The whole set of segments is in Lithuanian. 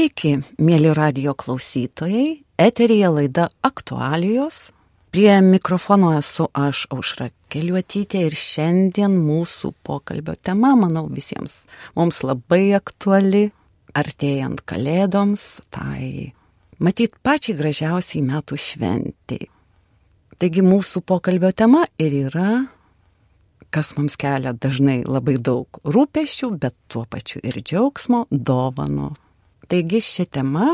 Sveiki, mėly radio klausytojai. Eterija laida aktualijos. Prie mikrofono esu aš, Aušra Keliuotytė, ir šiandien mūsų pokalbio tema, manau, visiems mums labai aktuali, artėjant kalėdoms, tai matyt pačiai gražiausiai metų šventiai. Taigi mūsų pokalbio tema ir yra, kas mums kelia dažnai labai daug rūpešių, bet tuo pačiu ir džiaugsmo, dovano. Taigi šią temą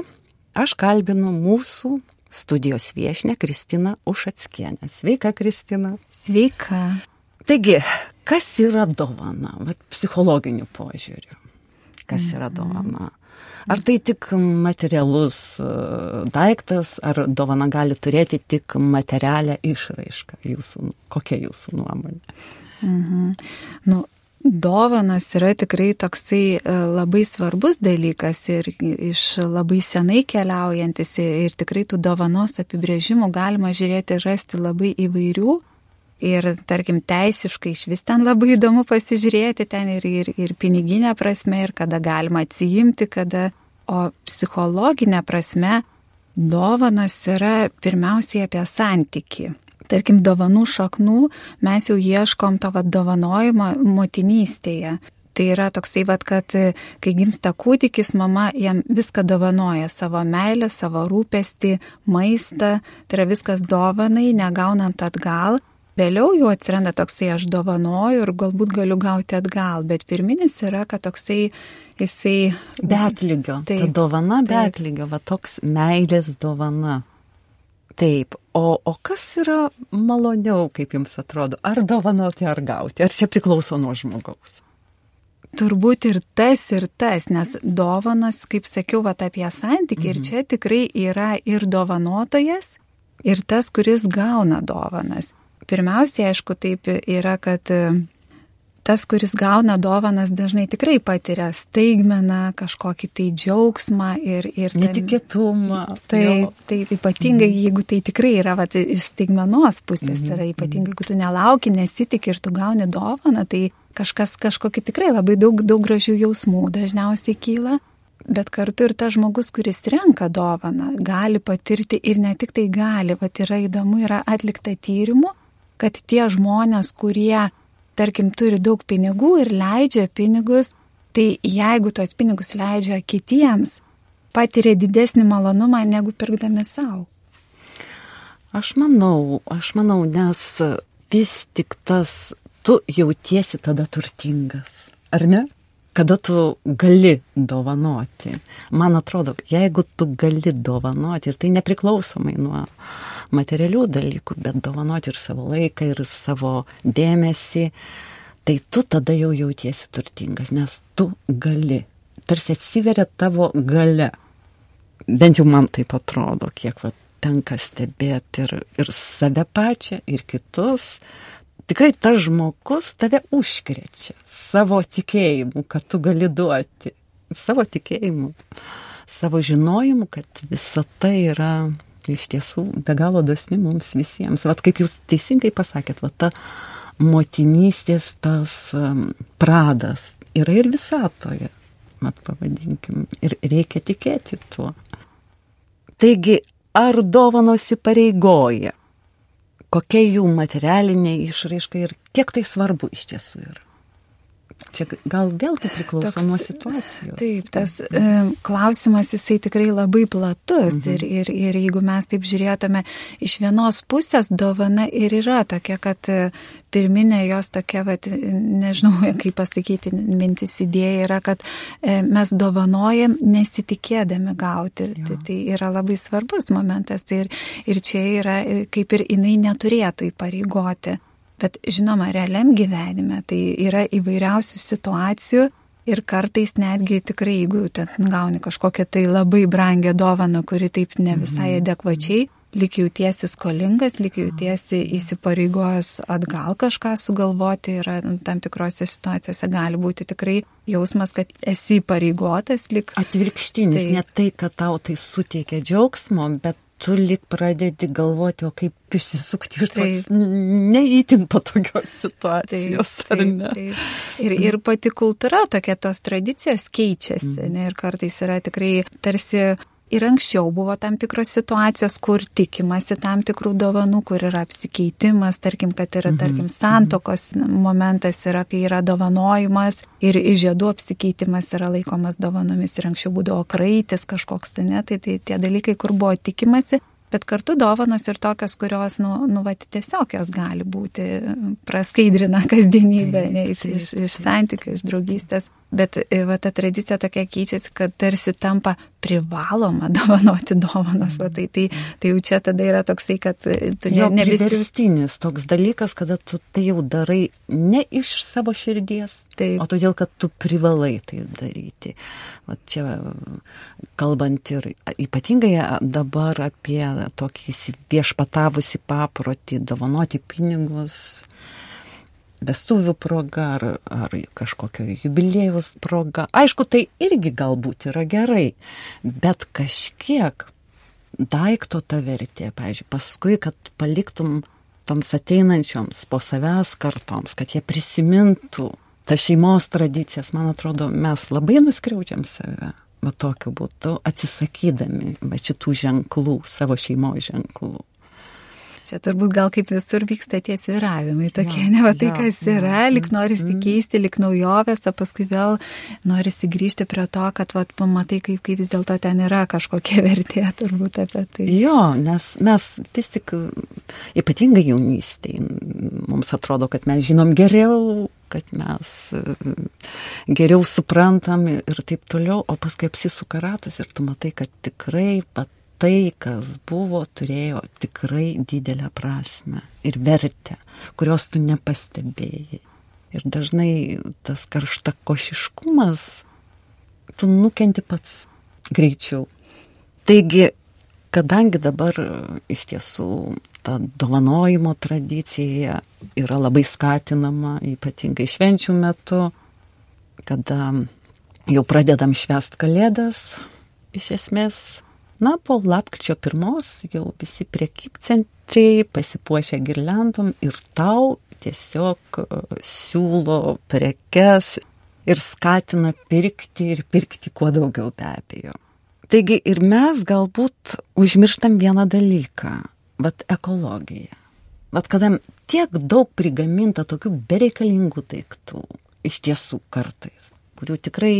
aš kalbinu mūsų studijos viešinę Kristiną Ušatskienę. Sveika, Kristina. Sveika. Taigi, kas yra dovana, Vat, psichologiniu požiūriu? Kas yra Mhm. dovana? Ar tai tik materialus e, daiktas, ar dovana gali turėti tik materialią išraišką? Jūsų, kokia jūsų nuomonė? Mhm. Nu, dovanas yra tikrai toksai e, labai svarbus dalykas ir iš labai senai keliaujantis ir tikrai tų dovanos apibrėžimų galima žiūrėti ir rasti labai įvairių. Ir tarkim, teisiškai iš vis ten labai įdomu pasižiūrėti ten ir, ir, ir piniginė prasme, ir kada galima atsijimti, kada, o psichologinė prasme dovanas yra pirmiausiai apie santyki. Tarkim, dovanų šaknų mes jau ieškom to vad dovanojimo motinystėje. Tai yra toksai, vad, kad kai gimsta kūdikis, mama jam viską dovanoja - savo meilę, savo rūpestį, maistą, tai yra viskas dovanai, negaunant atgal. Vėliau jau atsiranda toksai aš dovanoju ir galbūt galiu gauti atgal, bet pirminis yra, kad toksai jisai... Betlygio. Taip, Ta dovana betlygio, va toks meilės dovana. Taip, o, o kas yra maloniau, kaip jums atrodo, ar dovanoti, ar gauti, ar čia priklauso nuo žmogaus? Turbūt ir tas, ir tas, nes dovanas, kaip sakiau, va apie santykį, mhm. ir čia tikrai yra ir dovanotojas, ir tas, kuris gauna dovanas. Pirmiausia, aišku, taip yra, kad tas, kuris gauna dovanas, dažnai tikrai patiria staigmeną, kažkokį tai džiaugsmą ir... ir tam- Netikėtumą. Taip, taip, ypatingai, mhm. jeigu tai tikrai yra vat, iš stigmenos pusės, mhm. yra ypatingai, jeigu tu nelauki, nesitik ir tu gauni dovaną, tai kažkas kažkokie tikrai labai daug, daug gražių jausmų dažniausiai kyla. Bet kartu ir tas žmogus, kuris renka dovaną, gali patirti ir ne tik tai gali, bet yra įdomu, yra atlikta tyrimų, kad tie žmonės, kurie, tarkim, turi daug pinigų ir leidžia pinigus, tai jeigu tuos pinigus leidžia kitiems, patiria didesnį malonumą negu pirkdami savo. Aš manau, aš manau, nes vis tik tas, tu jautiesi tada turtingas, ar ne? Kada tu gali dovanoti. Man atrodo, jeigu tu gali dovanoti, ir tai nepriklausomai nuo materialių dalykų, bet dovanoti ir savo laiką, ir savo dėmesį, tai tu tada jau jautiesi turtingas, nes tu gali. Tarsi atsiveria tavo gale. Bent jau man taip atrodo, kiek va, tenka stebėti ir, ir save pačią, ir kitus. Tikrai tas žmogus tave užkrečia savo tikėjimu, kad tu gali duoti. Savo tikėjimu, savo žinojimu, kad visa tai yra iš tiesų be galo dosni mums visiems. Vat kaip jūs teisingai pasakėt, va ta motinystės tas um, pradas yra ir visatoje, mat pavadinkim, ir reikia tikėti tuo. Taigi, ar dovanos įpareigoja? Kokia jų materialinė išraiška ir kiek tai svarbu iš tiesų yra? Čia gal vėlgi priklauso Toks- nuo situacijos. Taip, tas e, klausimas jisai tikrai labai platus mhm. ir, ir, ir jeigu mes taip žiūrėtume iš vienos pusės, dovana ir yra tokia, kad e, pirminė jos tokia, vat, nežinau, kaip pasakyti, mintis idėja yra, kad e, mes dovanojam nesitikėdami gauti. Jo. Tai, tai yra labai svarbus momentas tai ir, ir čia yra e, kaip ir jinai neturėtų įpareigoti. Bet žinoma, realiam gyvenime tai yra įvairiausių situacijų ir kartais netgi tikrai, jeigu ten gauni kažkokią tai labai brangią dovaną, kuri taip ne visai adekvačiai, lik jautiesi skolingas, lik jautiesi įsipareigojęs atgal kažką sugalvoti, yra nu, tam tikrose situacijose gali būti tikrai jausmas, kad esi įpareigotas, lik Atvirkštinis, Taip. ne tai, kad tau tai suteikia džiaugsmo, bet tu lik pradedi galvoti, o kaip išsisukti iš tos neįtin patogios situacijos. Taip, taip, ne? taip. Ir, ir pati kultūra tokia, tos tradicijos keičiasi. Mm. Ne, ir kartais yra tikrai tarsi Ir anksčiau buvo tam tikros situacijos, kur tikimasi tam tikrų dovanų, kur yra apsikeitimas, tarkim, kad yra, mhm, tarkim, mhm. santokos momentas yra, kai yra dovanojimas ir žiedų apsikeitimas yra laikomas dovanomis ir anksčiau būdavo kraitis kažkoks, ne, tai, tai tie dalykai, kur buvo tikimasi, bet kartu dovanos ir tokios, kurios, nu, nu va, tiesiog jos gali būti, praskaidrina kasdienybę, ne, iš, iš, iš santykių, iš draugystės. Bet e, va, ta tradicija tokia keičiasi, kad tarsi tampa privaloma dovanoti dovanas. Va, tai, tai, tai jau čia tada yra toksai, kad e, tu ne, ne visi... Verstinis toks dalykas, kada tu tai jau darai ne iš savo širdies, Taip. o todėl, kad tu privalai tai daryti. Va, čia kalbant ir ypatingai dabar apie tokį viešpatavusi paprotį, dovanoti pinigus vestuvių proga ar, ar kažkokio jubiliejus proga. Aišku, tai irgi galbūt yra gerai, bet kažkiek daikto ta vertė, pavyzdžiui, paskui, kad paliktum toms ateinančioms po savęs kartoms, kad jie prisimintų tą šeimos tradicijas, man atrodo, mes labai nuskriaudžiam save. Va tokiu būdu atsisakydami va šitų ženklų, savo šeimos ženklų. Čia turbūt gal kaip visur vyksta tie sviravimai tokie, ja, ne, va tai, ja, kas yra, ja, lik norisi mm. keisti, lik naujovės, o paskui vėl norisi grįžti prie to, kad, va, pamatai, kaip, kaip vis dėlto ten yra kažkokia vertė, turbūt apie tai. Jo, nes mes vis tik, ypatingai jaunystėje, mums atrodo, kad mes žinom geriau, kad mes geriau suprantam ir taip toliau, o paskui apsisuka ratas ir tu matai, kad tikrai pat tai, kas buvo, turėjo tikrai didelę prasme ir vertę, kurios tu nepastebėjai. Ir dažnai tas karšta košiškumas, tu nukenti pats greičiau. Taigi, kadangi dabar iš tiesų ta dovanojimo tradicija yra labai skatinama, ypatingai švenčių metu, kada jau pradedam švest kalėdas, iš esmės Na, po lapkričio pirmos jau visi priekybcentriai pasipuošia girlandom ir tau tiesiog e, siūlo prekes ir skatina pirkti ir pirkti kuo daugiau be abejo. Taigi ir mes galbūt užmirštam vieną dalyką - vat ekologiją. Vat kada tiek daug prigaminta tokių bereikalingų daiktų, iš tiesų kartais, kurių tikrai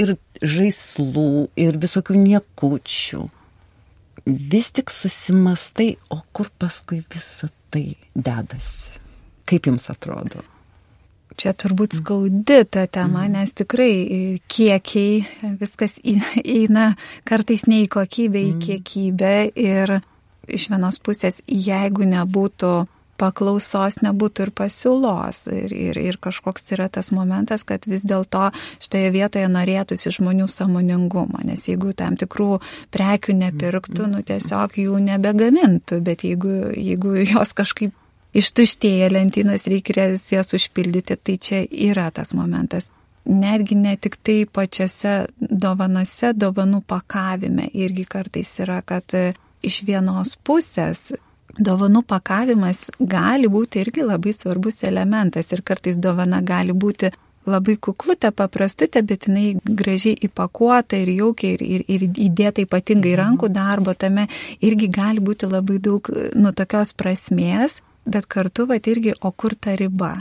ir žaislų, ir visokių niekučių. Vis tik susimastai, o kur paskui visa tai dedasi. Kaip jums atrodo? Čia turbūt skaudi ta tema, mhm. nes tikrai kiekiai viskas eina kartais ne į kokybę, į mhm. kiekybę ir iš vienos pusės, jeigu nebūtų paklausos nebūtų ir pasiūlos. Ir, ir, ir kažkoks yra tas momentas, kad vis dėlto šitoje vietoje norėtųsi žmonių samoningumo, nes jeigu tam tikrų prekių nepirktų, nu tiesiog jų nebegamintų, bet jeigu, jeigu jos kažkaip ištuštėja lentynas, reikės jas užpildyti, tai čia yra tas momentas. Netgi ne tik tai pačiose dovanose, dovanų pakavime irgi kartais yra, kad iš vienos pusės dovanų pakavimas gali būti irgi labai svarbus elementas ir kartais dovana gali būti labai kuklutė, paprastutė, bet jinai gražiai įpakuota ir jaukiai ir, ir, ir įdėta ypatingai mhm. rankų darbo, tame irgi gali būti labai daug nu tokios prasmės, bet kartu va irgi, o kur ta riba.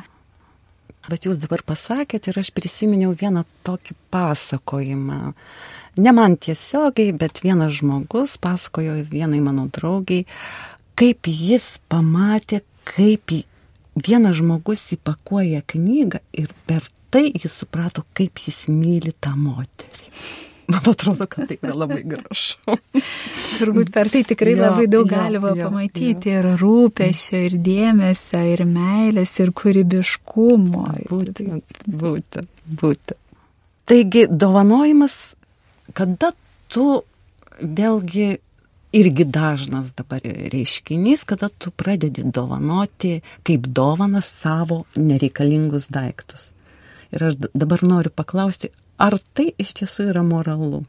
Bet jūs dabar pasakėte ir aš prisiminiau vieną tokį pasakojimą. Ne man tiesiogiai, bet vienas žmogus pasakojo vienai mano draugiai, kaip jis pamatė, kaip vienas žmogus įpakuoja knygą ir per tai jis suprato, kaip jis myli tą moterį. Man atrodo, kad tai yra labai gražu. Turbūt per tai tikrai jo, labai daug jo, galima jo, pamatyti jo. ir rūpešio, ir dėmesio, ir meilės, ir kūrybiškumo. Būtent, būtent, būtent. Taigi, dovanojimas, kada tu vėlgi irgi dažnas dabar reiškinys, kada tu pradedi dovanoti kaip dovanas savo nereikalingus daiktus. Ir aš dabar noriu paklausti, ar tai iš tiesų yra moralu?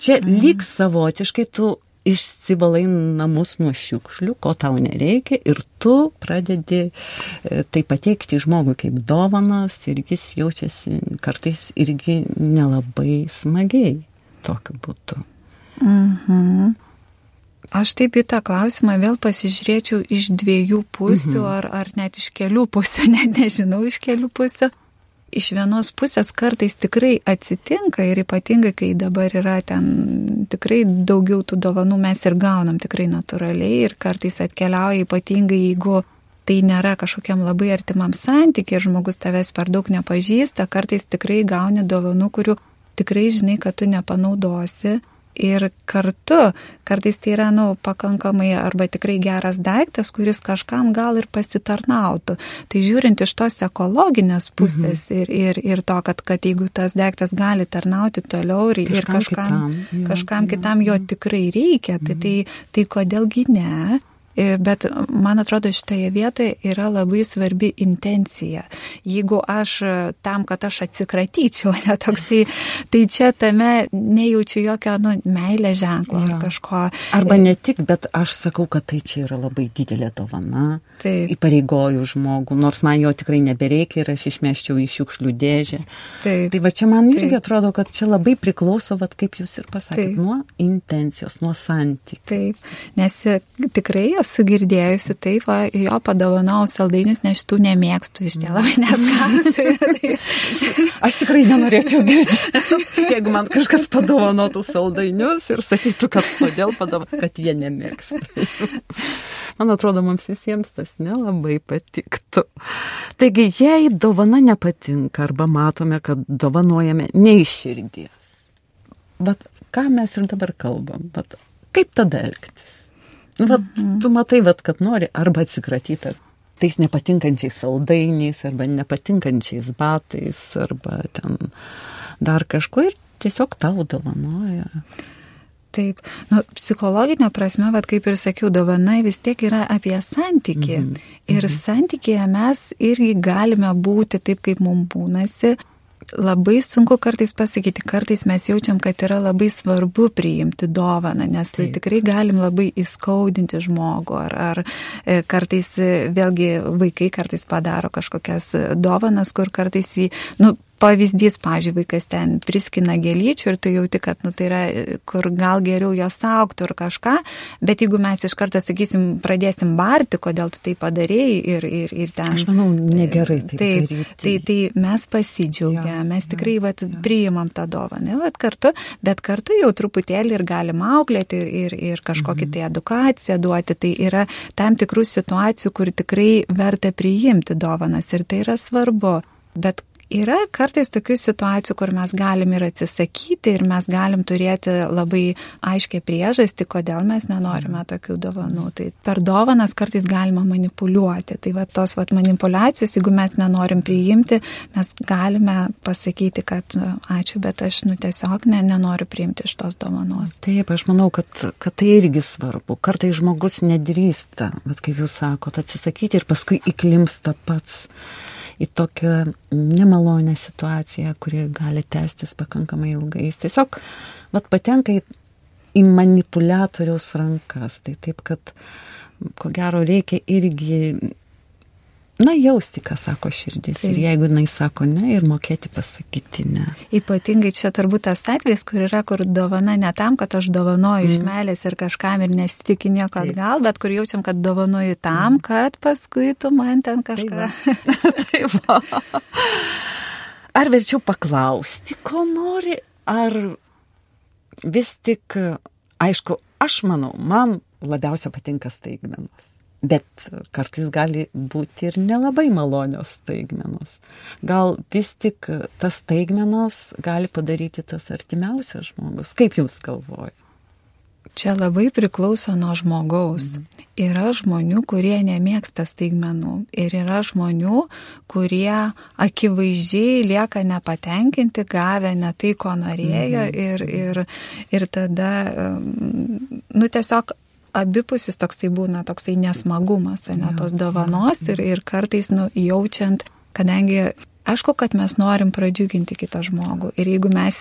Čia mm. lyg savotiškai tu išsivalai namus nuo šiukšlių, ko tau nereikia ir tu pradedi e, tai pateikti žmogui kaip dovanas ir jis jaučiasi kartais irgi nelabai smagiai tokiu būdu. Mhm. Aš taip į tą klausimą vėl pasižiūrėčiau iš dviejų pusių, mhm. ar, ar net iš kelių pusių, net nežinau iš kelių pusių iš vienos pusės kartais tikrai atsitinka ir ypatingai, kai dabar yra ten tikrai daugiau tų dovanų mes ir gaunam tikrai natūraliai ir kartais atkeliauja ypatingai, jeigu tai nėra kažkokiam labai artimam santykiai ir žmogus tavęs per daug nepažįsta, kartais tikrai gauni dovanų, kurių tikrai žinai, kad tu nepanaudosi Ir kartu, kartais tai yra, nu, pakankamai arba tikrai geras daiktas, kuris kažkam gal ir pasitarnautų. Tai žiūrint iš tos ekologinės pusės mhm. ir, ir, ir to, kad, kad jeigu tas daiktas gali tarnauti toliau ir, kažkam ir kažkam, kitam, jo, kažkam jo, kitam jo tikrai reikia, tai, mhm. tai, tai kodėlgi ne? E, bet man atrodo, šitoje vietoje yra labai svarbi intencija. Jeigu aš e, tam, kad aš atsikratyčiau, ne toksai, tai čia tame nejaučiu jokio nu, meilės ženklo ar kažko. Arba e, ne tik, bet aš sakau, kad tai čia yra labai didelė dovana. Taip. Įpareigoju žmogų, nors man jo tikrai nebereikia ir aš išmeščiau į šiukšlių dėžę. Taip. Tai va čia man irgi Taip. atrodo, kad čia labai priklauso, va, kaip jūs ir pasakėte, nuo intencijos, nuo santykių. Taip, nes tikrai esu girdėjusi, taip, va, jo padovanojau saldainius, nes šitų nemėgstu iš tie labai neskanus. Aš tikrai nenorėčiau girdėti, jeigu man kažkas padovanotų saldainius ir sakytų, kad kodėl padovanotų, kad jie nemėgsta. Man atrodo, mums visiems tas nelabai patiktų. Taigi, jei dovana nepatinka arba matome, kad dovanojame ne iš širdies, bet ką mes ir dabar kalbam, bet kaip tada elgtis? Nu, vat, mhm. tu matai, vat, kad nori arba atsikratyti tais nepatinkančiais saldainiais, arba nepatinkančiais batais, arba ten dar kažkuo ir tiesiog tau dovanoja. Taip, nu, psichologinė prasme, vad kaip ir sakiau, dovana vis tiek yra apie santyki. Mm -hmm. Ir mhm. santykėje mes irgi galime būti taip, kaip mums būnasi, labai sunku kartais pasakyti, kartais mes jaučiam, kad yra labai svarbu priimti dovaną, nes tai tikrai galim labai įskaudinti žmogų, ar, ar e, kartais e, vėlgi vaikai kartais padaro kažkokias dovanas, kur kartais į, nu, pavyzdys, pažiūrėjau, vaikas ten priskina gėlyčių ir tu jauti, kad nu, tai yra, kur gal geriau jos auktų ir kažką, bet jeigu mes iš karto, sakysim, pradėsim barti, kodėl tu tai padarėjai ir, ir, ir ten... Aš manau, negerai tai. Taip, tai, tai mes pasidžiaugiam, ja, mes tikrai ja, vat, ja. priimam tą dovaną, vat kartu, bet kartu jau truputėlį ir galim auklėti ir, ir, ir kažkokį mhm. tai edukaciją duoti, tai yra tam tikrų situacijų, kur tikrai verta priimti dovanas ir tai yra svarbu. Bet Yra kartais tokių situacijų, kur mes galim ir atsisakyti ir mes galim turėti labai aiškę priežastį, kodėl mes nenorime tokių dovanų. Tai per dovanas kartais galima manipuliuoti. Tai va tos va manipulacijos, jeigu mes nenorim priimti, mes galime pasakyti, kad ačiū, bet aš nu, tiesiog ne, nenoriu priimti iš tos dovanos. Taip, aš manau, kad, kad tai irgi svarbu. Kartais žmogus nedrįsta, bet kaip jūs sakote, atsisakyti ir paskui įklimsta pats į tokią nemalonę situaciją, kuri gali tęstis pakankamai ilgai. Jis tiesiog vat, patenka į, į manipuliatoriaus rankas. Tai taip, kad ko gero reikia irgi na, jausti, ką sako širdis. Taip. Ir jeigu jinai sako ne, ir mokėti pasakyti ne. Ypatingai čia turbūt tas atvejis, kur yra, kur dovana ne tam, kad aš dovanoju mm. iš meilės ir kažkam ir nesitikiu nieko atgal, bet kur jaučiam, kad dovanoju tam, mm. kad paskui tu man ten kažką. Taip. Taip ar verčiau paklausti, ko nori, ar vis tik, aišku, aš manau, man labiausia patinka staigmenos. Bet kartais gali būti ir nelabai malonios staigmenos. Gal vis tik tas staigmenos gali padaryti tas artimiausias žmogus. Kaip jūs galvojate? Čia labai priklauso nuo žmogaus. Mhm. Yra žmonių, kurie nemėgsta staigmenų ir yra žmonių, kurie akivaizdžiai lieka nepatenkinti, gavę ne tai, ko norėjo mhm. ir, ir, ir tada, nu tiesiog abipusis toksai būna toksai nesmagumas, ne tos dovanos ir, ir kartais nu, jaučiant, kadangi Aišku, kad mes norim pradžiuginti kitą žmogų ir jeigu mes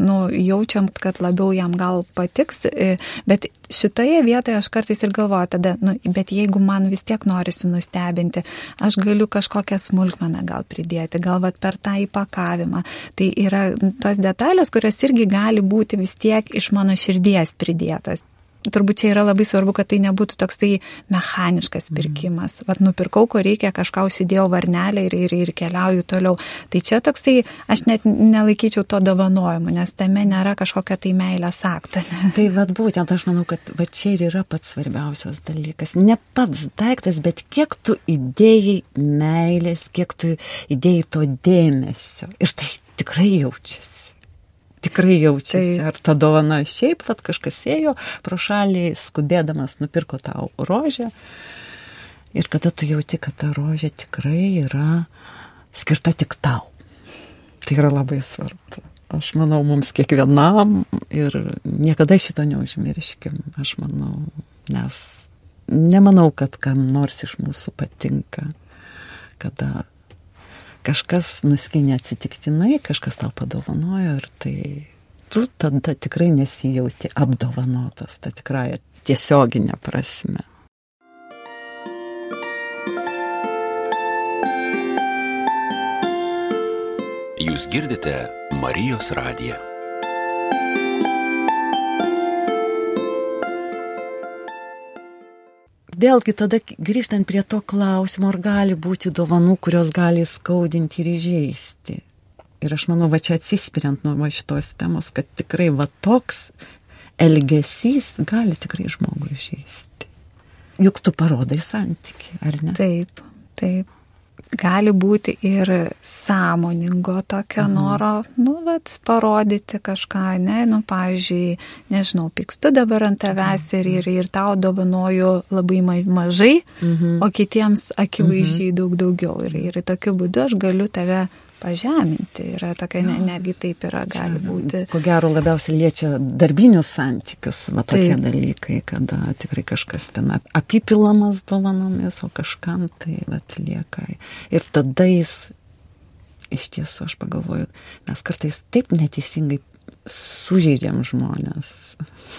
nu, jaučiam, kad labiau jam gal patiks, e, bet šitoje vietoje aš kartais ir galvoju tada, nu, bet jeigu man vis tiek norisi nustebinti, aš galiu kažkokią smulkmeną gal pridėti, gal vat per tą įpakavimą. Tai yra tos detalės, kurios irgi gali būti vis tiek iš mano širdies pridėtas turbūt čia yra labai svarbu, kad tai nebūtų toksai mechaniškas mhm. pirkimas. Mm. Vat nupirkau, ko reikia, kažką užsidėjau varnelę ir, ir, ir keliauju toliau. Tai čia toksai, aš net nelaikyčiau to dovanojimu, nes tame nėra kažkokia tai meilės akta. Tai vad būtent aš manau, kad va čia ir yra pats svarbiausias dalykas. Ne pats daiktas, bet kiek tu įdėjai meilės, kiek tu įdėjai to dėmesio. Ir tai tikrai jaučiasi tikrai jaučiasi. Tai... Ar ta dovana šiaip, kad kažkas ėjo pro šalį, skubėdamas nupirko tau rožę. Ir kada tu jauti, kad ta rožė tikrai yra skirta tik tau. Tai yra labai svarbu. Aš manau, mums kiekvienam ir niekada šito neužmirškim. Aš manau, nes nemanau, kad kam nors iš mūsų patinka, kada kažkas nuskinė atsitiktinai, kažkas tau padovanojo ir tai tu tada tikrai nesijauti apdovanotas, ta tikrąją tiesioginę prasme. Jūs girdite Marijos radiją. Vėlgi tada grįžtant prie to klausimo, ar gali būti dovanų, kurios gali skaudinti ir įžeisti. Ir aš manau, va čia atsispiriant nuo šitos temos, kad tikrai va toks elgesys gali tikrai žmogų įžeisti. Juk tu parodai santyki, ar ne? Taip, taip gali būti ir sąmoningo tokio mhm. noro, nu, vat, parodyti kažką, ne, nu, pavyzdžiui, nežinau, pykstu dabar ant tavęs ir, ir, ir tau dovanoju labai mažai, mhm. o kitiems akivaizdžiai mhm. daug daugiau. Ir, ir tokiu būdu aš galiu tave pažeminti. Yra tokia, ne, netgi taip yra, gali būti. Ko gero labiausiai liečia darbinius santykius, va tokie taip. dalykai, kada tikrai kažkas ten apipilamas dovanomis, o kažkam tai atlieka. Ir tada jis, iš tiesų aš pagalvoju, mes kartais taip neteisingai sužeidžiam žmonės.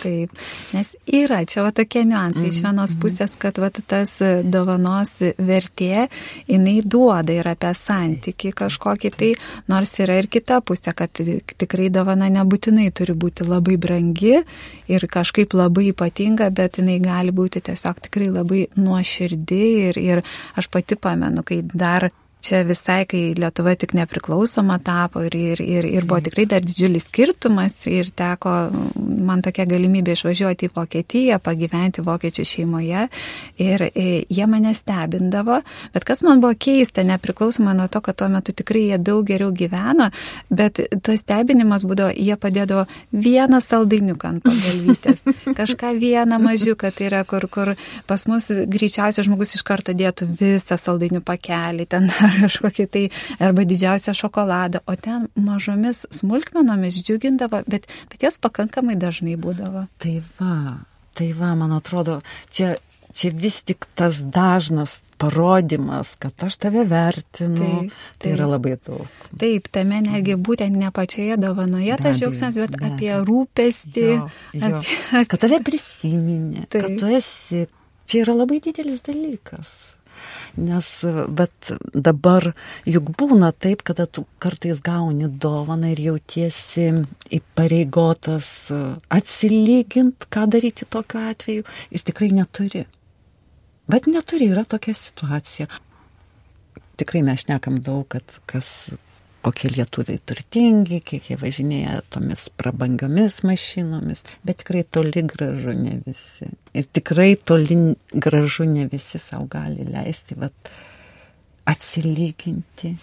Taip, nes yra čia va tokie niuansai. Iš vienos mhm. pusės, kad va tas dovanos vertė, jinai duoda ir apie santyki kažkokį tai, nors yra ir kita pusė, kad tikrai dovana nebūtinai turi būti labai brangi ir kažkaip labai ypatinga, bet jinai gali būti tiesiog tikrai labai nuoširdi ir, ir aš pati pamenu, kai dar čia visai, kai Lietuva tik nepriklausoma tapo ir, ir, ir, ir buvo tikrai dar didžiulis skirtumas ir teko man tokia galimybė išvažiuoti į Vokietiją, pagyventi vokiečių šeimoje ir e, jie mane stebindavo, bet kas man buvo keista, nepriklausomai nuo to, kad tuo metu tikrai jie daug geriau gyveno, bet tas stebinimas būdavo, jie padėdavo vieną saldainiuką ant pagalvytės, kažką vieną mažiuką, tai yra kur, kur pas mus greičiausiai žmogus iš karto dėtų visą saldainių pakelį, ten kažkokį tai arba didžiausią šokoladą, o ten mažomis smulkmenomis džiugindavo, bet, bet jas pakankamai dažnai būdavo. Tai va, tai va, man atrodo, čia, čia vis tik tas dažnas parodimas, kad aš tave vertinu. Taip, taip. Tai yra labai daug. Taip, tame netgi būtent ne pačioje dovanoje tas džiaugsmas, bet be, apie rūpestį. Jo, jo. Apie... Kad tave prisiminė, taip. kad tu esi. Čia yra labai didelis dalykas. Nes, bet dabar juk būna taip, kada tu kartais gauni dovaną ir jautiesi įpareigotas atsilygint, ką daryti tokiu atveju ir tikrai neturi. Bet neturi, yra tokia situacija. Tikrai mes šnekam daug, kad kas kokie lietuviai turtingi, kiek jie važinėja tomis prabangiomis mašinomis, bet tikrai toli gražu ne visi. Ir tikrai toli gražu ne visi savo gali leisti vat, atsilyginti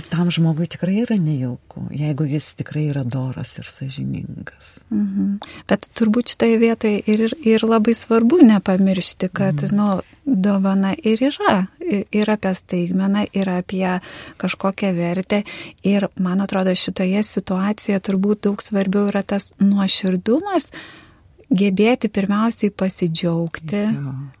Ir tam žmogui tikrai yra nejauku, jeigu jis tikrai yra doras ir sažiningas. Mhm. Bet turbūt šitoje vietoje ir, ir labai svarbu nepamiršti, kad mhm. nu, dovana ir yra. Ir apie staigmeną, ir apie kažkokią vertę. Ir man atrodo, šitoje situacijoje turbūt daug svarbiau yra tas nuoširdumas gebėti pirmiausiai pasidžiaugti,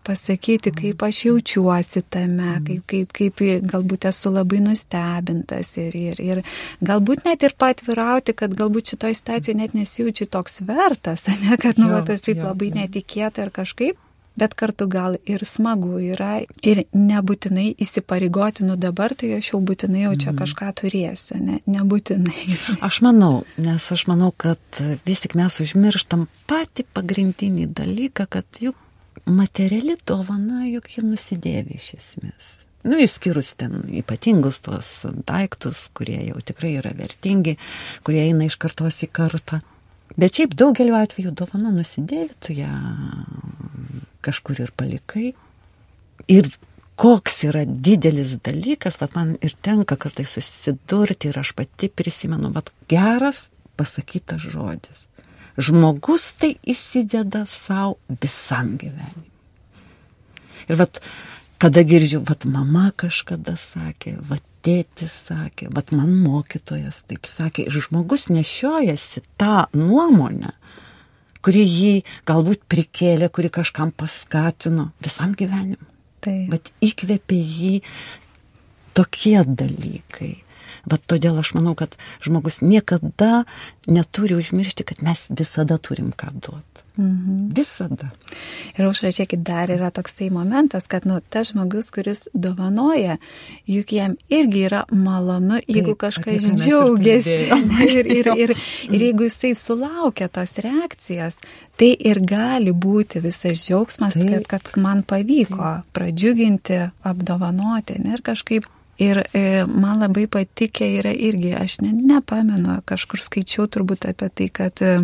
pasakyti, kaip aš jaučiuosi tame, kaip, kaip, kaip galbūt esu labai nustebintas ir, ir, ir galbūt net ir patvirauti, kad galbūt šitoje situacijoje net nesijaučiu toks vertas, ne, kad nu, tas jo, labai jo. netikėta ir kažkaip. Bet kartu gal ir smagu yra ir nebūtinai įsipareigoti, nu dabar tai aš jau būtinai jau čia kažką turėsiu, ne, nebūtinai. Aš manau, nes aš manau, kad vis tik mes užmirštam patį pagrindinį dalyką, kad juk materiali dovana, juk ji nusidėvi iš esmės. Nu, išskyrus ten ypatingus tuos daiktus, kurie jau tikrai yra vertingi, kurie eina iš kartos į kartą. Bet šiaip daugeliu atveju dovana nusidėvi, tu ją kažkur ir palikai. Ir koks yra didelis dalykas, vat man ir tenka kartais susidurti ir aš pati prisimenu, vat geras pasakytas žodis. Žmogus tai įsideda savo visam gyvenimui. Ir vat, kada girdžiu, vat mama kažkada sakė, vat tėtis sakė, vat man mokytojas taip sakė, ir žmogus nešiojasi tą nuomonę, kuri jį galbūt prikėlė, kuri kažkam paskatino visam gyvenimui. Tai. Bet įkvėpė jį tokie dalykai. Bet todėl aš manau, kad žmogus niekada neturi užmiršti, kad mes visada turim ką duoti. Mhm. Visada. Ir užrašykit, dar yra toks tai momentas, kad nu, tas žmogus, kuris dovanoja, juk jam irgi yra malonu, jeigu Taip, kažkas ir džiaugiasi. Ir, ir, ir, ir jeigu jisai sulaukia tos reakcijos, tai ir gali būti visas džiaugsmas, Taip. kad, kad man pavyko pradžiuginti, apdovanoti ne, ir kažkaip. Ir e, man labai patikė yra irgi, aš ne, nepamenu, kažkur skaičiau turbūt apie tai, kad e,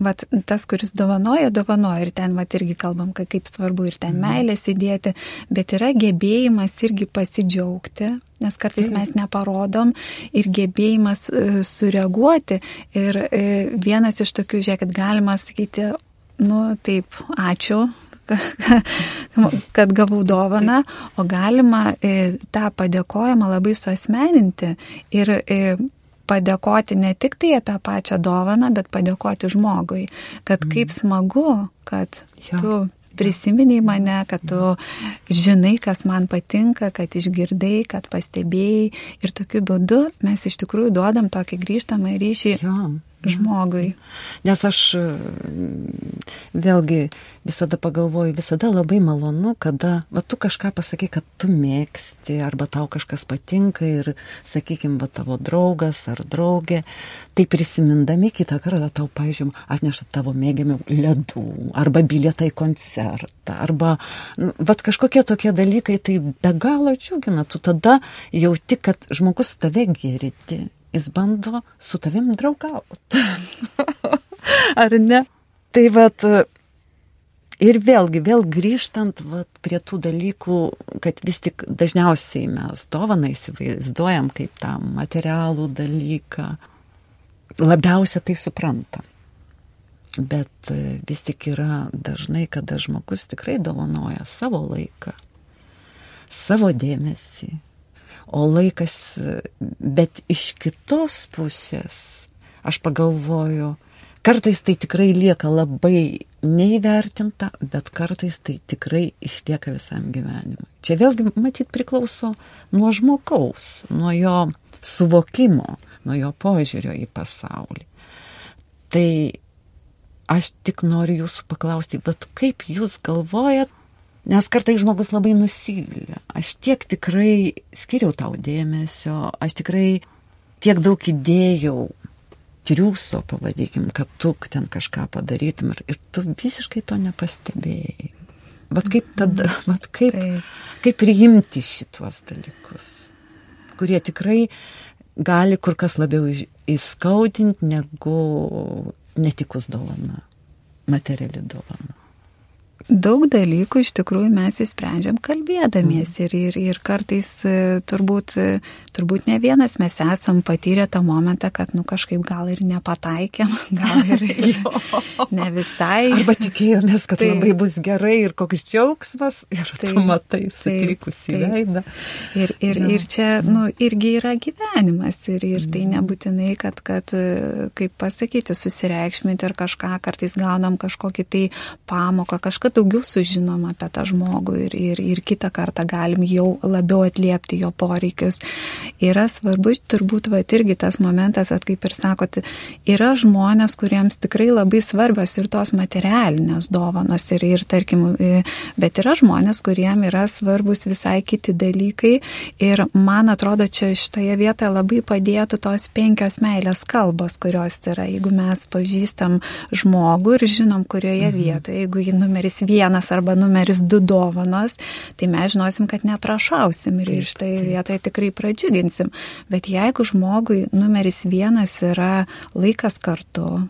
Vat tas, kuris dovanoja, dovanoja. Ir ten vat irgi kalbam, kad kaip svarbu ir ten meilės įdėti, bet yra gebėjimas irgi pasidžiaugti, nes kartais mes neparodom ir gebėjimas e, sureaguoti. Ir e, vienas iš tokių, žiūrėkit, galima sakyti, nu taip, ačiū, kad gavau dovaną, o galima e, tą padėkojimą labai suasmeninti ir e, padėkoti ne tik tai apie pačią dovaną, bet padėkoti žmogui, kad kaip smagu, kad tu prisiminiai mane, kad tu žinai, kas man patinka, kad išgirdai, kad pastebėjai. Ir tokiu būdu mes iš tikrųjų duodam tokį grįžtamą ryšį Jo. Žmogui. Nes aš mm, vėlgi visada pagalvoju, visada labai malonu, kada va, tu kažką pasakai, kad tu mėgsti, arba tau kažkas patinka ir, sakykime, va tavo draugas ar draugė, tai prisimindami kitą kartą tau, pažiūrėjom, atneša tavo mėgiamių ledų, arba bilietą į koncertą, arba nu, va kažkokie tokie dalykai, tai be galo džiugina, tu tada jauti, kad žmogus tave girdi jis bando su tavim draugauti. Ar ne? Tai vad, ir vėlgi, vėl grįžtant vat, prie tų dalykų, kad vis tik dažniausiai mes dovaną įsivaizduojam kaip tą materialų dalyką, labiausia tai supranta. Bet e, vis tik yra dažnai, kada žmogus tikrai dovanoja savo laiką, savo dėmesį, o laikas, bet iš kitos pusės, aš pagalvoju, kartais tai tikrai lieka labai neįvertinta, bet kartais tai tikrai išlieka visam gyvenimui. Čia vėlgi, matyt, priklauso nuo žmogaus, nuo jo suvokimo, nuo jo požiūrio į pasaulį. Tai aš tik noriu jūsų paklausti, bet kaip jūs galvojat, Nes kartai žmogus labai nusivylė. Aš tiek tikrai skiriau tau dėmesio, aš tikrai tiek daug įdėjau triūso, pavadėkim, kad tu ten kažką padarytum ir, ir tu visiškai to nepastebėjai. Vat kaip tada, vat kaip, Taip. kaip priimti šituos dalykus, kurie tikrai gali kur kas labiau įskaudinti negu netikus dovana, materiali dovana. Daug dalykų iš tikrųjų mes įsprendžiam kalbėdamiesi ir, ir, ir kartais e, turbūt, e, turbūt ne vienas mes esam patyrę tą momentą, kad nu kažkaip gal ir nepataikėm, gal ir ne visai. Arba tikėjomės, kad taip. labai bus gerai ir koks džiaugsmas ir taip, tu matai sutrikusį veidą. Ir, ir, ja. ir čia nu, irgi yra gyvenimas ir, ir tai mhm. nebūtinai, kad, kad kaip pasakyti, susireikšminti ir kažką, kartais gaunam kažkokį tai pamoką, kažką daugiau sužinom apie tą žmogų ir, ir, ir kitą kartą galim jau labiau atliepti jo poreikius. Yra svarbu turbūt, va, irgi tas momentas, at kaip ir sakot, yra žmonės, kuriems tikrai labai svarbios ir tos materialinės dovanos ir, ir tarkim, bet yra žmonės, kuriems yra svarbus visai kiti dalykai ir man atrodo, čia šitoje vietoje labai padėtų tos penkios meilės kalbos, kurios yra, jeigu mes pažįstam žmogų ir žinom, kurioje mhm. vietoje, jeigu jį numeris vienas arba numeris du dovanos, tai mes žinosim, kad neprašausim ir iš tai vietoje tikrai pradžiuginsim. Bet jeigu žmogui numeris vienas yra laikas kartu,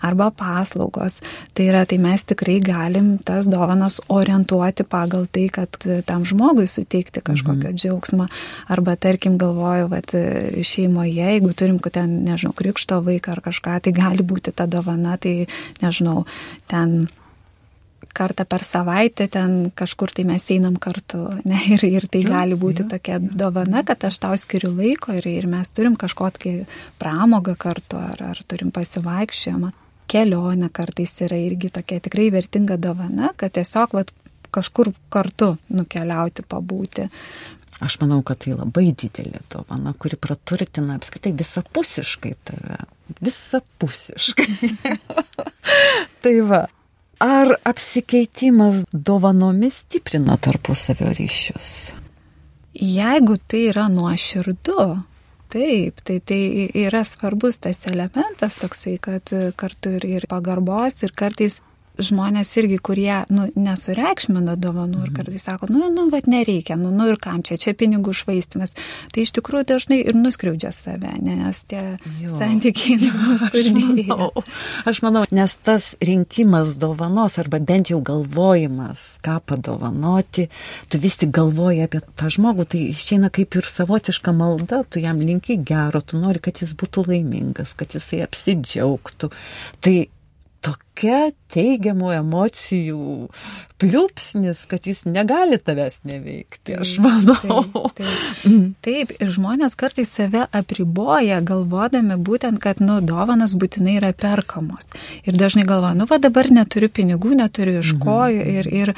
arba paslaugos. Tai yra, tai mes tikrai galim tas dovanas orientuoti pagal tai, kad tam žmogui suteikti kažkokio mhm. džiaugsmo. Arba, tarkim, galvoju, kad šeimoje, jeigu turim, kad ten, nežinau, krikšto vaiką ar kažką, tai gali būti ta dovana, tai, nežinau, ten kartą per savaitę ten kažkur tai mes einam kartu. Ne? Ir, ir tai gali būti tokia dovana, kad aš tau skiriu laiko ir, ir mes turim kažkokį pramogą kartu ar, ar turim pasivaikščiojimą. Kelionė kartais yra irgi tokia tikrai vertinga dovana, kad tiesiog vat, kažkur kartu nukeliauti, pabūti. Aš manau, kad tai labai didelė dovana, kuri praturtina apskritai visapusiškai tave. Visapusiškai. tai va, Ar apsikeitimas dovanomis stiprina tarpusavio ryšius? Jeigu tai yra nuoširdu, taip, tai tai yra svarbus tas elementas toksai, kad kartu ir, ir pagarbos, ir kartais žmonės irgi, kurie nu, nesureikšmina dovanų ir mhm. kartais sako, nu, nu, bet nereikia, nu, nu ir kam čia, čia pinigų švaistimas. Tai iš tikrųjų dažnai ir nuskriaudžia save, nes tie jo. santykiai nuskurdėja. Aš, aš manau, nes tas rinkimas dovanos arba bent jau galvojimas, ką padovanoti, tu vis tik galvoji apie tą žmogų, tai išeina kaip ir savotiška malda, tu jam linki gero, tu nori, kad jis būtų laimingas, kad jisai apsidžiaugtų. Tai tokia teigiamų emocijų pliūpsnis, kad jis negali tavęs neveikti, aš manau. Taip, taip. taip, ir žmonės kartais save apriboja, galvodami būtent, kad, nu, dovanas būtinai yra perkamos. Ir dažnai galvoja, nu, va dabar neturiu pinigų, neturiu iš ko. Mhm. Ir, ir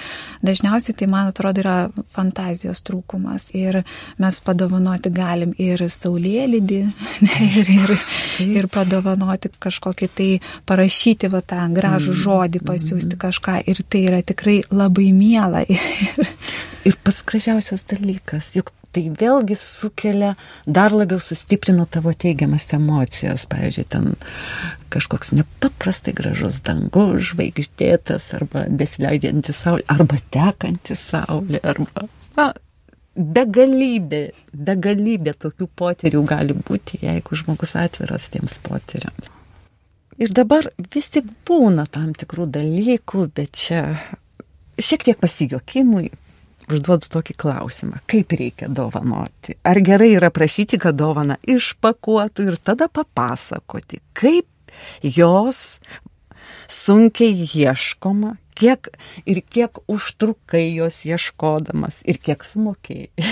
dažniausiai tai, man atrodo, yra fantazijos trūkumas. Ir mes padovanoti galim ir saulėlydį, ir, ir, ir padovanoti kažkokį tai, parašyti va tą gražų mhm. žodį, pasiūsti mhm. kažką. Ir tai yra tikrai labai miela. ir pats gražiausias dalykas, juk tai vėlgi sukelia, dar labiau sustiprina tavo teigiamas emocijas. Pavyzdžiui, ten kažkoks nepaprastai gražus dangus, žvaigždėtas, arba besileidžiantis saulė, arba tekantis saulė, arba... Na, begalybė, begalybė tokių potyrių gali būti, jeigu žmogus atviras tiems potyriams. Ir dabar vis tik būna tam tikrų dalykų, bet čia šiek tiek pasijokimui užduodu tokį klausimą, kaip reikia dovanoti. Ar gerai yra prašyti, kad dovana išpakuotų ir tada papasakoti, kaip jos sunkiai ieškoma, kiek ir kiek užtrukai jos ieškodamas ir kiek sumokėjai.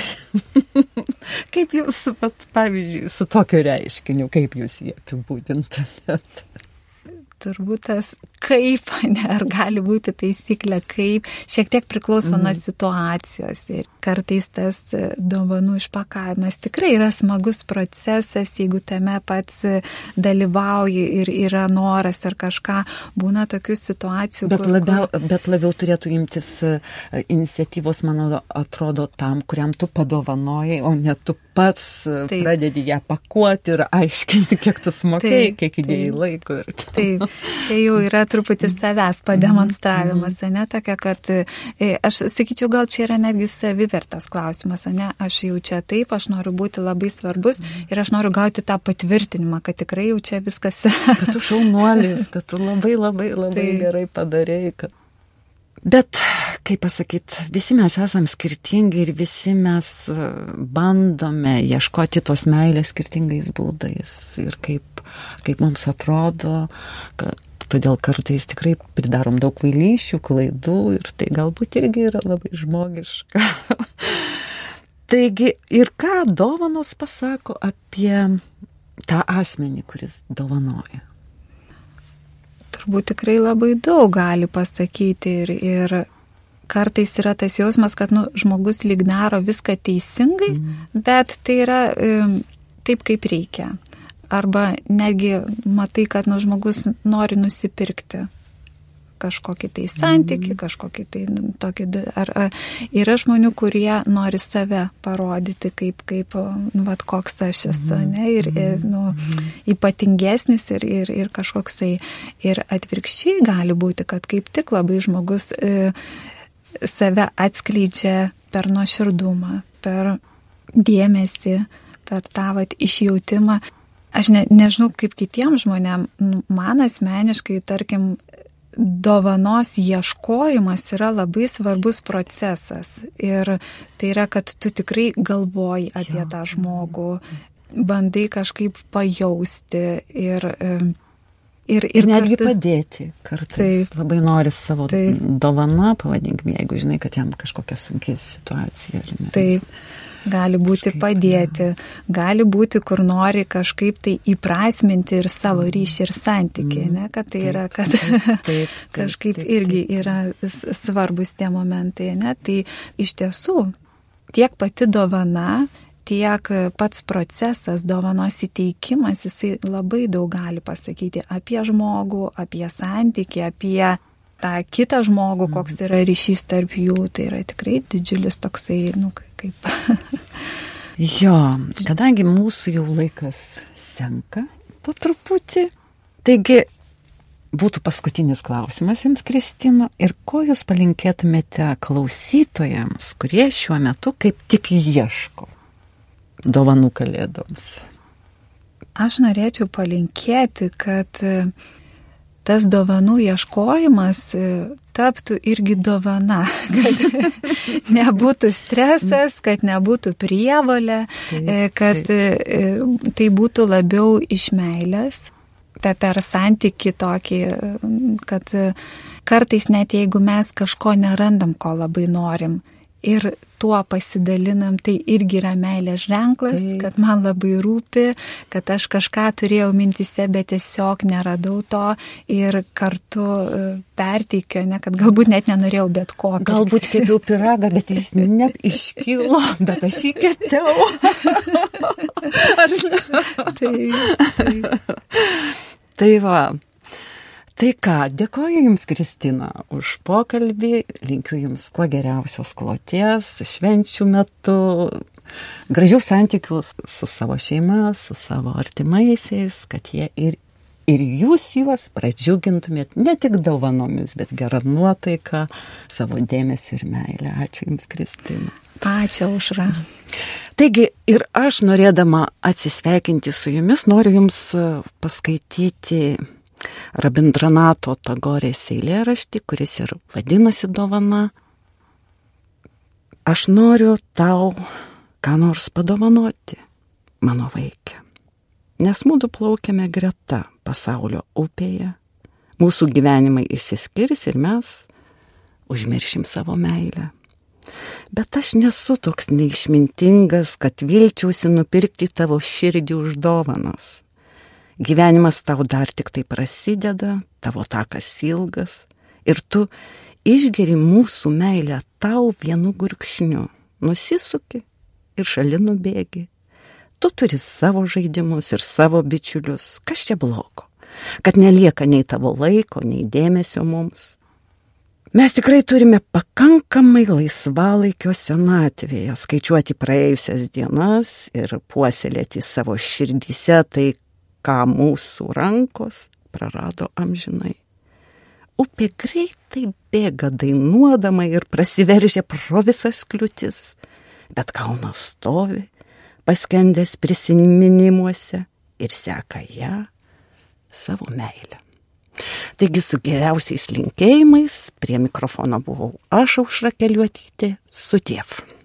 kaip jūs, pat, pavyzdžiui, su tokiu reiškiniu, kaip jūs jį apibūdintumėt? Turbūt tas kaip, ne, ar gali būti taisyklė kaip, šiek tiek priklauso mm. nuo situacijos. Ir kartais tas e, dovanų išpakavimas tikrai yra smagus procesas, jeigu tame pats e, dalyvauji ir yra noras ar kažką, būna tokių situacijų. Bet, kur, labiau, kur... bet labiau turėtų imtis e, iniciatyvos, mano atrodo, tam, kuriam tu padovanojai, o ne tu pats taip. pradedi ją pakuoti ir aiškinti, kiek tu sumokėjai, kiek įdėjai laiko. Ir... Taip, čia jau yra truputį savęs pademonstravimas, mhm. ne tokia, kad e, aš sakyčiau, gal čia yra netgi savivertas klausimas, ne, aš jau čia taip, aš noriu būti labai svarbus mhm. ir aš noriu gauti tą patvirtinimą, kad tikrai jau čia viskas. Kad tu šaunuolis, kad tu labai labai labai taip. gerai padarėjai, kad Bet, kaip pasakyti, visi mes esame skirtingi ir visi mes e, bandome ieškoti tos meilės skirtingais būdais. Ir kaip, kaip mums atrodo, kad todėl kartais tikrai pridarom daug vailyšių, klaidų ir tai galbūt irgi yra labai žmogiška. Taigi ir ką dovanos pasako apie tą asmenį, kuris dovanoja? turbūt tikrai labai daug gali pasakyti ir, ir kartais yra tas jausmas, kad nu, žmogus lyg daro viską teisingai, mm. bet tai yra e, taip, kaip reikia. Arba netgi matai, kad nu, žmogus nori nusipirkti kažkokį tai santyki, mm. kažkokį tai nu, tokį, ar, ar yra žmonių, kurie nori save parodyti kaip, kaip nu, vat, koks aš esu, mm. ne, ir, ir nu, mm. ypatingesnis ir, ir, ir kažkoksai, ir atvirkščiai gali būti, kad kaip tik labai žmogus e, save atskleidžia per nuoširdumą, per dėmesį, per tą vat, išjautimą. Aš ne, nežinau, kaip kitiems žmonėms, nu, man asmeniškai, tarkim, dovanos ieškojimas yra labai svarbus procesas. Ir tai yra, kad tu tikrai galvoji apie tą žmogų, bandai kažkaip pajausti ir Ir, ir, ir netgi kartu... padėti kartais. Taip, labai nori savo taip. dovaną, pavadinkime, jeigu žinai, kad jam kažkokia sunki situacija. Taip gali būti padėti, gali būti, kur nori kažkaip tai įprasminti ir savo ryšį ir santykį, mm. ne, kad tai yra, kad kažkaip irgi yra svarbus tie momentai, ne, tai iš tiesų tiek pati dovana, tiek pats procesas, dovanos įteikimas, jisai labai daug gali pasakyti apie žmogų, apie santykį, apie tą kitą žmogų, koks yra ryšys tarp jų, tai yra tikrai didžiulis toksai, nu, kaip. jo, kadangi mūsų jau laikas senka po truputį, taigi būtų paskutinis klausimas jums, Kristina, ir ko jūs palinkėtumėte klausytojams, kurie šiuo metu kaip tik ieško dovanų kalėdoms? Aš norėčiau palinkėti, kad tas dovanų ieškojimas e, taptų irgi dovana, kad nebūtų stresas, kad nebūtų prievalė, e, kad e, tai būtų labiau iš meilės, per santyki tokį, kad kartais net jeigu mes kažko nerandam, ko labai norim, ir tuo pasidalinam, tai irgi yra meilės ženklas, Taip. kad man labai rūpi, kad aš kažką turėjau mintise, bet tiesiog neradau to ir kartu e, perteikiu, ne, kad galbūt net nenorėjau bet ko. Bet... Galbūt kėpiau piragą, bet jis neiškilo, bet aš jį kėpiau. Ar tai, tai. tai va, Tai ką, dėkoju Jums, Kristina, už pokalbį, linkiu Jums kuo geriausios kloties, švenčių metu, gražių santykių su savo šeima, su savo artimaisiais, kad jie ir, ir Jūs juos pradžiugintumėt ne tik dovanomis, bet gerą nuotaiką, savo dėmesį ir meilę. Ačiū Jums, Kristina. Ačiū, Užra. Taigi ir aš norėdama atsisveikinti su Jumis, noriu Jums paskaityti Rabindranato Tagorės eilėraštį, kuris ir vadinasi dovana. Aš noriu tau ką nors padovanoti, mano vaikė. Nes mūdu plaukiame greta pasaulio upėje, mūsų gyvenimai išsiskirs ir mes užmiršim savo meilę. Bet aš nesu toks neišmintingas, kad vilčiausi nupirkti tavo širdį už dovanas. Gyvenimas tau dar tik tai prasideda, tavo takas ilgas ir tu išgeri mūsų meilę tau vienu gurkšniu, nusisuki ir šalinu bėgi. Tu turi savo žaidimus ir savo bičiulius, kas čia blogo, kad nelieka nei tavo laiko, nei dėmesio mums. Mes tikrai turime pakankamai laisvalaikio senatvėje skaičiuoti praėjusias dienas ir puoselėti savo širdyse tai, ką mūsų rankos prarado amžinai. Upė greitai bėga dainuodama ir prasiveržia pro visas kliūtis, bet kalnas stovi, paskendęs prisiminimuose ir seka ją savo meilę. Taigi su geriausiais linkėjimais prie mikrofono buvau aš aušra keliuotytė su tėvu.